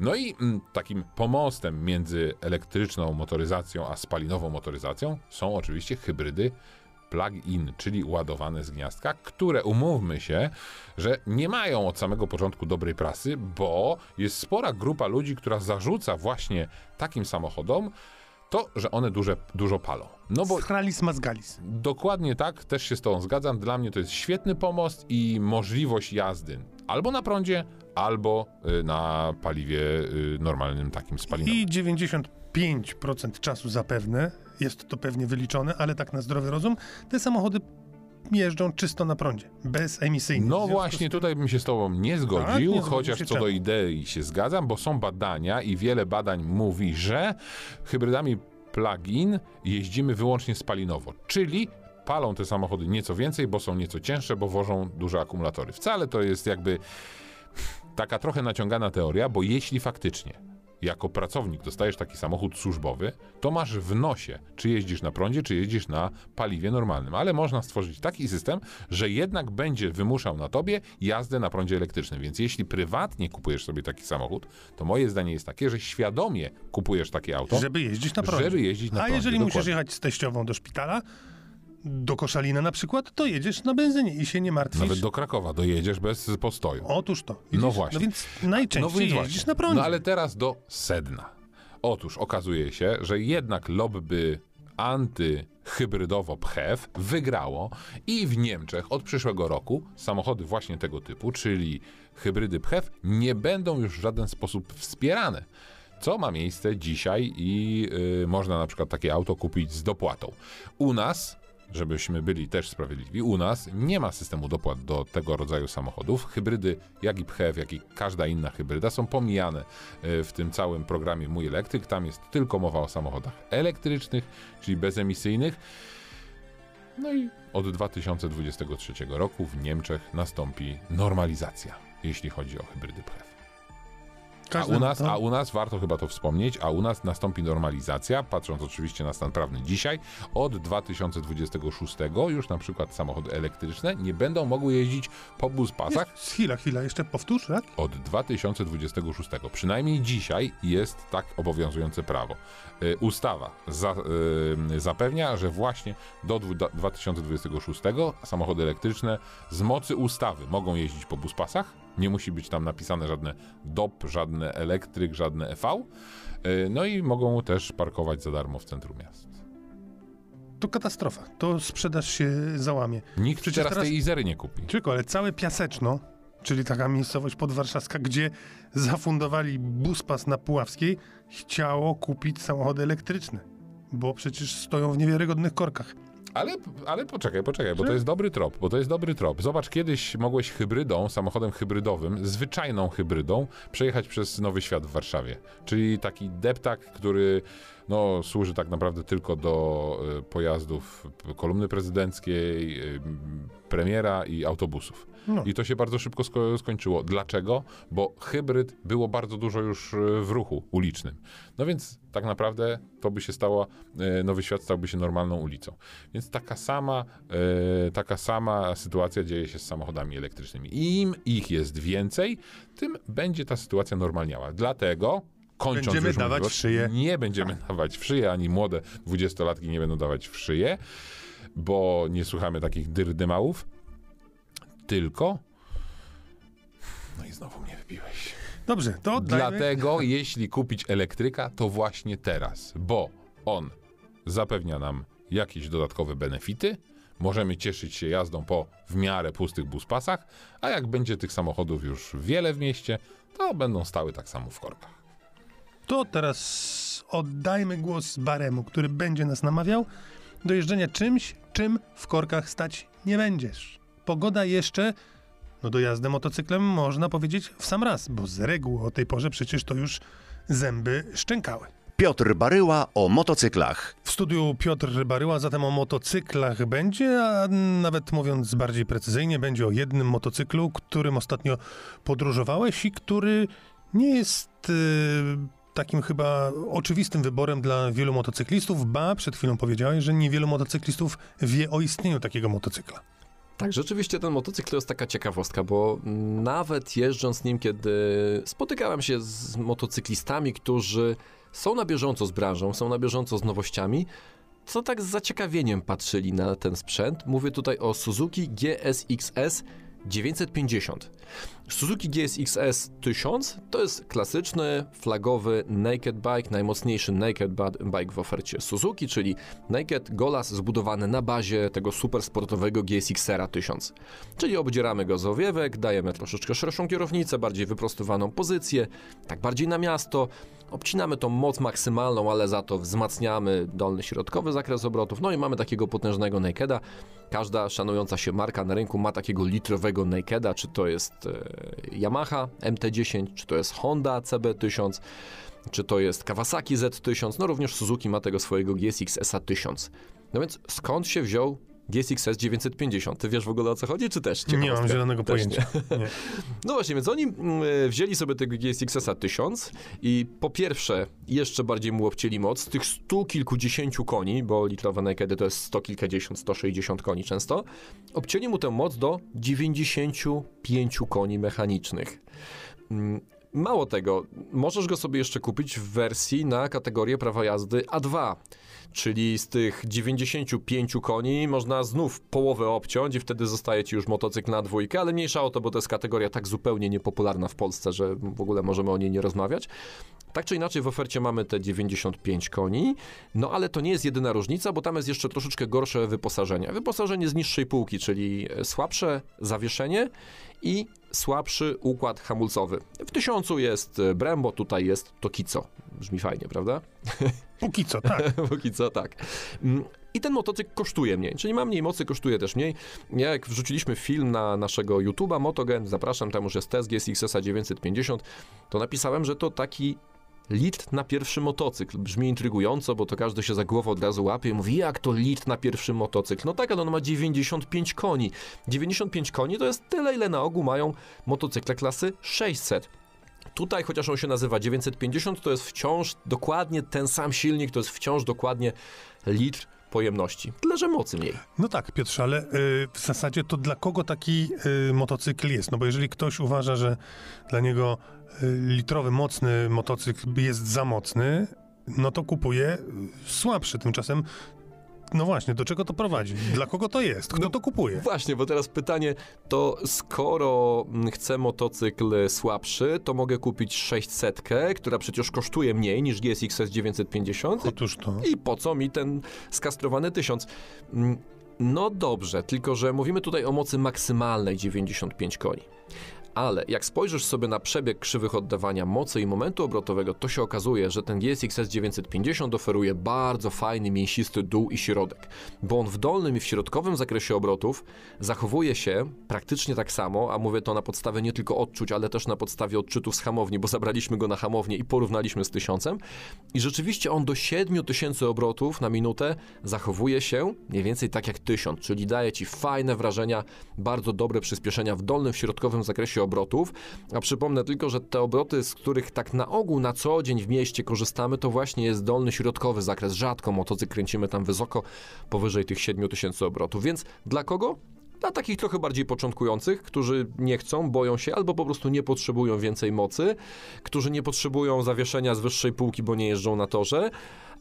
No i mm, takim pomostem między elektryczną motoryzacją a spalinową motoryzacją są oczywiście hybrydy plug-in, czyli ładowane z gniazdka, które umówmy się, że nie mają od samego początku dobrej prasy, bo jest spora grupa ludzi, która zarzuca właśnie takim samochodom to, że one duże, dużo palą. No bo Stralis mazgalis. Dokładnie tak, też się z tą zgadzam. Dla mnie to jest świetny pomost i możliwość jazdy albo na prądzie, albo y, na paliwie y, normalnym, takim spalinowym. I 95% czasu zapewne, jest to pewnie wyliczone, ale tak na zdrowy rozum, te samochody jeżdżą czysto na prądzie, bezemisyjnie. W No właśnie, tutaj bym się z tobą nie zgodził, Tak, nie chociaż co do czemu? idei się zgadzam, bo są badania i wiele badań mówi, że hybrydami plug-in jeździmy wyłącznie spalinowo, czyli palą te samochody nieco więcej, bo są nieco cięższe, bo wożą duże akumulatory. Wcale to jest jakby taka trochę naciągana teoria, bo jeśli faktycznie jako pracownik dostajesz taki samochód służbowy, to masz w nosie, czy jeździsz na prądzie, czy jeździsz na paliwie normalnym. Ale można stworzyć taki system, że jednak będzie wymuszał na tobie jazdę na prądzie elektrycznym. Więc jeśli prywatnie kupujesz sobie taki samochód, to moje zdanie jest takie, że świadomie kupujesz takie auto, Żeby jeździć na prądzie. żeby jeździć na A prądzie. jeżeli musisz dokładnie. jechać z teściową do szpitala, do Koszalina na przykład, to jedziesz na benzynie i się nie martwisz. Nawet do Krakowa dojedziesz bez postoju. Otóż to. No właśnie. No więc najczęściej więc jeździsz na prądzie. No ale teraz do sedna. Otóż okazuje się, że jednak lobby antyhybrydowo PHEV wygrało i w Niemczech od przyszłego roku samochody właśnie tego typu, czyli hybrydy PHEV, nie będą już w żaden sposób wspierane. Co ma miejsce dzisiaj i y, można na przykład takie auto kupić z dopłatą. U nas żebyśmy byli też sprawiedliwi, u nas nie ma systemu dopłat do tego rodzaju samochodów. Hybrydy, jak i PHEV, jak i każda inna hybryda są pomijane e, w tym całym programie Mój Elektryk. Tam jest tylko mowa o samochodach elektrycznych, czyli bezemisyjnych. No i od 2023 roku w Niemczech nastąpi normalizacja, jeśli chodzi o hybrydy PHEV. A u, nas, to- a u nas, warto chyba to wspomnieć, a u nas nastąpi normalizacja, patrząc oczywiście na stan prawny dzisiaj, od 2026 już na przykład samochody elektryczne nie będą mogły jeździć po buspasach Jest, chwila, chwila, jeszcze powtórz, tak? od 2026. Przynajmniej dzisiaj jest tak obowiązujące prawo. Y, Ustawa za, y, zapewnia, że właśnie do 2026 samochody elektryczne z mocy ustawy mogą jeździć po buspasach. Nie musi być tam napisane żadne DOP, żadne elektryk, żadne EV. Y, No i mogą też parkować za darmo w centrum miast. To katastrofa. To sprzedaż się załamie. Nikt Przecież teraz teraz- tej Izery nie kupi. Tylko, ale całe Piaseczno, czyli taka miejscowość podwarszawska, gdzie zafundowali buspas na Puławskiej, chciało kupić samochody elektryczne. Bo przecież stoją w niewiarygodnych korkach. Ale, ale poczekaj, poczekaj, bo to jest dobry trop, bo to jest dobry trop. Zobacz, kiedyś mogłeś hybrydą, samochodem hybrydowym, zwyczajną hybrydą, przejechać przez Nowy Świat w Warszawie. Czyli taki deptak, który no, służy tak naprawdę tylko do y, pojazdów kolumny prezydenckiej, m, premiera i autobusów. No. I to się bardzo szybko sko- skończyło. Dlaczego? Bo hybryd było bardzo dużo już y, w ruchu ulicznym. No więc tak naprawdę to by się stało, y, Nowy Świat stałby się normalną ulicą. Więc taka sama, y, taka sama sytuacja dzieje się z samochodami elektrycznymi. Im ich jest więcej, tym będzie ta sytuacja normalniała. Dlatego kończąc Będziemy już dawać w szyję. Nie będziemy dawać w szyję, ani młode dwudziestolatki nie będą dawać w szyję, bo nie słuchamy takich dyrdymałów, tylko... No i znowu mnie wybiłeś. Dobrze, to oddajmy. Dlatego jeśli kupić elektryka, to właśnie teraz, bo on zapewnia nam jakieś dodatkowe benefity, możemy cieszyć się jazdą po w miarę pustych buspasach, a jak będzie tych samochodów już wiele w mieście, to będą stały tak samo w korkach. To teraz oddajmy głos Baremu, który będzie nas namawiał do jeżdżenia czymś, czym w korkach stać nie będziesz. Pogoda jeszcze, no do jazdy motocyklem można powiedzieć w sam raz, bo z reguły o tej porze przecież to już zęby szczękały. Piotr Baryła o motocyklach. W studiu Piotr Baryła zatem o motocyklach będzie, a nawet mówiąc bardziej precyzyjnie, będzie o jednym motocyklu, którym ostatnio podróżowałeś i który nie jest y, takim chyba oczywistym wyborem dla wielu motocyklistów, ba, przed chwilą powiedziałeś, że niewielu motocyklistów wie o istnieniu takiego motocykla. Tak, rzeczywiście ten motocykl to jest taka ciekawostka, bo nawet jeżdżąc nim, kiedy spotykałem się z motocyklistami, którzy są na bieżąco z branżą, są na bieżąco z nowościami, co tak z zaciekawieniem patrzyli na ten sprzęt. Mówię tutaj o Suzuki GSX-S 950. Suzuki GSX-S 1000 to jest klasyczny, flagowy naked bike, najmocniejszy naked bike w ofercie Suzuki, czyli naked golas zbudowany na bazie tego supersportowego GSX-era 1000. Czyli obdzieramy go z owiewek, dajemy troszeczkę szerszą kierownicę, bardziej wyprostowaną pozycję, tak bardziej na miasto, obcinamy tą moc maksymalną, ale za to wzmacniamy dolny środkowy zakres obrotów, no i mamy takiego potężnego nakeda. Każda szanująca się marka na rynku ma takiego litrowego nakeda, czy to jest e, Yamaha MT-10, czy to jest Honda CB1000, czy to jest Kawasaki Z1000, no również Suzuki ma tego swojego GSX SA1000. No więc skąd się wziął GSX-S 950? Ty wiesz w ogóle o co chodzi, czy też? Nie mam zielonego Też pojęcia. No właśnie, więc oni mm, wzięli sobie tego GSX-a 1000 i po pierwsze jeszcze bardziej mu obcięli moc z tych stu kilkudziesięciu koni, bo litrowe nakedy to jest sto kilkadziesiąt, 160 koni często, obcięli mu tę moc do 95 koni mechanicznych. Mm, Mało tego, możesz go sobie jeszcze kupić w wersji na kategorię prawa jazdy A2. Czyli z tych 95 koni można znów połowę obciąć i wtedy zostaje ci już motocykl na dwójkę, ale mniejsza o to, bo to jest kategoria tak zupełnie niepopularna w Polsce, że w ogóle możemy o niej nie rozmawiać. Tak czy inaczej w ofercie mamy te 95 koni, no ale to nie jest jedyna różnica, bo tam jest jeszcze troszeczkę gorsze wyposażenie. Wyposażenie z niższej półki, czyli słabsze zawieszenie i słabszy układ hamulcowy. W tysiącu jest Brembo, tutaj jest Tokico. Brzmi fajnie, prawda? Póki co, tak. Póki co tak. Mm, I ten motocykl kosztuje mniej, czyli ma mniej mocy, kosztuje też mniej. Ja jak wrzuciliśmy film na naszego YouTube'a Motogen, zapraszam, tam już jest test GSX-a 950, to napisałem, że to taki litr na pierwszy motocykl. Brzmi intrygująco, bo to każdy się za głowę od razu łapie i mówi, jak to litr na pierwszy motocykl? No tak, ale on ma 95 koni. 95 koni to jest tyle, ile na ogół mają motocykle klasy 600. Tutaj, chociaż on się nazywa 950, to jest wciąż dokładnie ten sam silnik, to jest wciąż dokładnie litr pojemności. Tyle, że mocy mniej. No tak, Piotrze, ale y, w zasadzie to dla kogo taki y, motocykl jest? No bo jeżeli ktoś uważa, że dla niego litrowy, mocny motocykl jest za mocny, no to kupuje y, słabszy. Tymczasem, no właśnie, do czego to prowadzi? Dla kogo to jest? Kto No, to kupuje? Właśnie, bo teraz pytanie, to skoro mm, chcę motocykl słabszy, to mogę kupić 600, która przecież kosztuje mniej niż GSX-S 950 Otóż to. I po co mi ten skastrowany 1000? Mm, No dobrze, tylko że mówimy tutaj o mocy maksymalnej 95 koni. Ale jak spojrzysz sobie na przebieg krzywych oddawania mocy i momentu obrotowego, to się okazuje, że ten GSX-S 950 oferuje bardzo fajny, mięsisty dół i środek, bo on w dolnym i w środkowym zakresie obrotów zachowuje się praktycznie tak samo, a mówię to na podstawie nie tylko odczuć, ale też na podstawie odczytów z hamowni, bo zabraliśmy go na hamownię i porównaliśmy z 1000 i rzeczywiście on do 7000 obrotów na minutę zachowuje się mniej więcej tak jak 1000, czyli daje ci fajne wrażenia, bardzo dobre przyspieszenia w dolnym, w środkowym zakresie obrotów. A przypomnę tylko, że te obroty, z których tak na ogół na co dzień w mieście korzystamy, to właśnie jest dolny, środkowy zakres. Rzadko motocykl kręcimy tam wysoko, powyżej tych 7000 obrotów. Więc dla kogo? Dla takich trochę bardziej początkujących, którzy nie chcą, boją się albo po prostu nie potrzebują więcej mocy, którzy nie potrzebują zawieszenia z wyższej półki, bo nie jeżdżą na torze,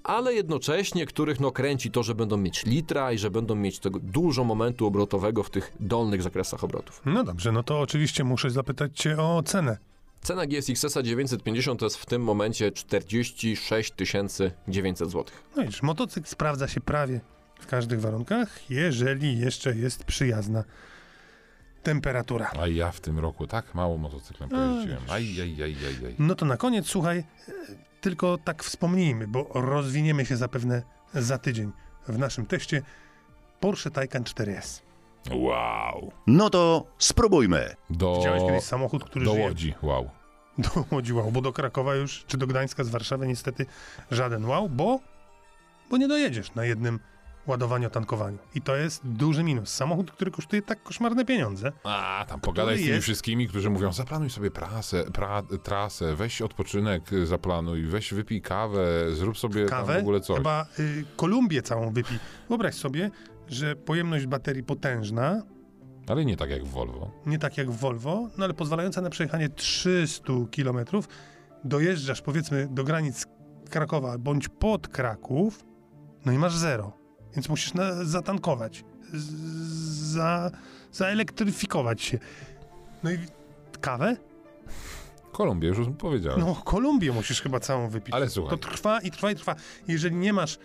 ale jednocześnie których no kręci to, że będą mieć litra i że będą mieć tego dużo momentu obrotowego w tych dolnych zakresach obrotów. No dobrze, no to oczywiście muszę zapytać cię o cenę. Cena GSX-a 950 to jest w tym momencie 46 900 zł. No i motocykl sprawdza się prawie w każdych warunkach, jeżeli jeszcze jest przyjazna temperatura. A ja w tym roku tak mało motocyklem pojeździłem. Aj, aj, aj, aj, aj. No to na koniec, słuchaj, tylko tak wspomnijmy, bo rozwiniemy się zapewne za tydzień w naszym teście Porsche Taycan 4S. Wow. No to spróbujmy. Do, Widziałeś kiedyś samochód, który do żyje Łodzi, wow. do Łodzi, wow, bo do Krakowa już, czy do Gdańska z Warszawy niestety żaden wow, bo, bo nie dojedziesz na jednym ładowaniu, tankowaniu. I to jest duży minus. Samochód, który kosztuje tak koszmarne pieniądze. A, tam pogadaj z tymi jest- wszystkimi, którzy mówią, zaplanuj sobie prasę, pra, trasę, weź odpoczynek, y, zaplanuj, weź wypij kawę, zrób sobie Kawę, w ogóle coś. chyba y, Kolumbię całą wypij. Wyobraź sobie, że pojemność baterii potężna, Ale nie tak jak w Volvo. nie tak jak w Volvo, no ale pozwalająca na przejechanie 300 km, dojeżdżasz powiedzmy do granic Krakowa bądź pod Kraków, no i masz zero. Więc musisz na, zatankować, za, zaelektryfikować się. No i kawę? Kolumbię, już powiedziałem. No, Kolumbię musisz chyba całą wypić. Ale słuchaj. To trwa i trwa i trwa. Jeżeli nie masz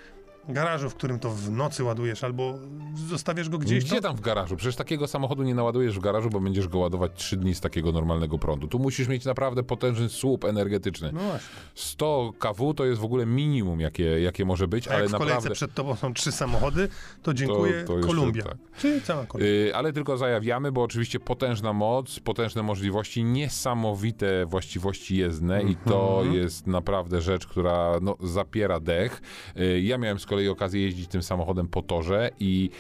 garażu, w którym to w nocy ładujesz, albo zostawiasz go gdzieś, Gdzie to... tam w garażu? Przecież takiego samochodu nie naładujesz w garażu, bo będziesz go ładować 3 dni z takiego normalnego prądu. Tu musisz mieć naprawdę potężny słup energetyczny. No właśnie. 100 kW to jest w ogóle minimum, jakie, jakie może być, A ale jak w kolejce naprawdę... przed tobą są trzy samochody, to dziękuję to jeszcze Kolumbia. tak. Czyli cała Kolumbia. Yy, ale tylko zajawiamy, bo oczywiście potężna moc, potężne możliwości, niesamowite właściwości jezdne i to Mhm. jest naprawdę rzecz, która no, zapiera dech. Yy, ja miałem z kolei okazję jeździć tym samochodem po torze i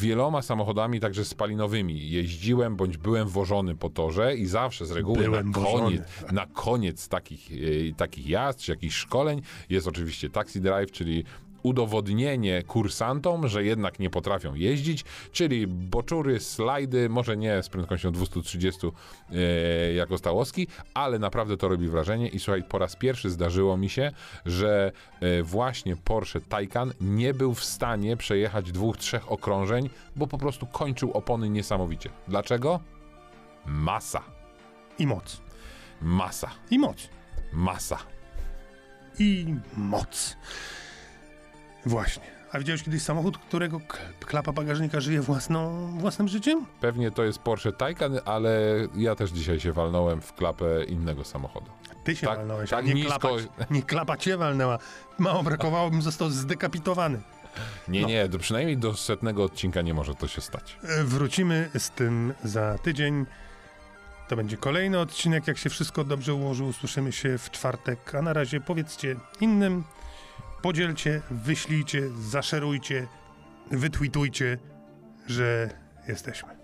wieloma samochodami, także spalinowymi, jeździłem bądź byłem wożony po torze i zawsze z reguły Byłem na wożony. koniec, na koniec takich, yy, takich jazd czy jakichś szkoleń jest oczywiście taxi drive, czyli udowodnienie kursantom, że jednak nie potrafią jeździć, czyli boczury, slajdy, może nie z prędkością 230 e, jako Stałowski, ale naprawdę to robi wrażenie i słuchaj, po raz pierwszy zdarzyło mi się, że e, właśnie Porsche Taycan nie był w stanie przejechać dwóch, trzech okrążeń, bo po prostu kończył opony niesamowicie. Dlaczego? Masa. I moc. Masa. I moc. Masa. I moc. Właśnie. A widziałeś kiedyś samochód, którego klapa bagażnika żyje własną, własnym życiem? Pewnie to jest Porsche Taycan, ale ja też dzisiaj się walnąłem w klapę innego samochodu. Ty się Tak- walnąłeś, tak a nie nisko- klapa, nie klapa cię walnęła. Mało brakowało, bym został zdekapitowany. Nie, No. nie, do, przynajmniej do setnego odcinka nie może to się stać. E, Wrócimy z tym za tydzień. To będzie kolejny odcinek, jak się wszystko dobrze ułoży. Usłyszymy się w czwartek. A na razie powiedzcie innym, podzielcie, wyślijcie, zaszerujcie, wytweetujcie, że jesteśmy.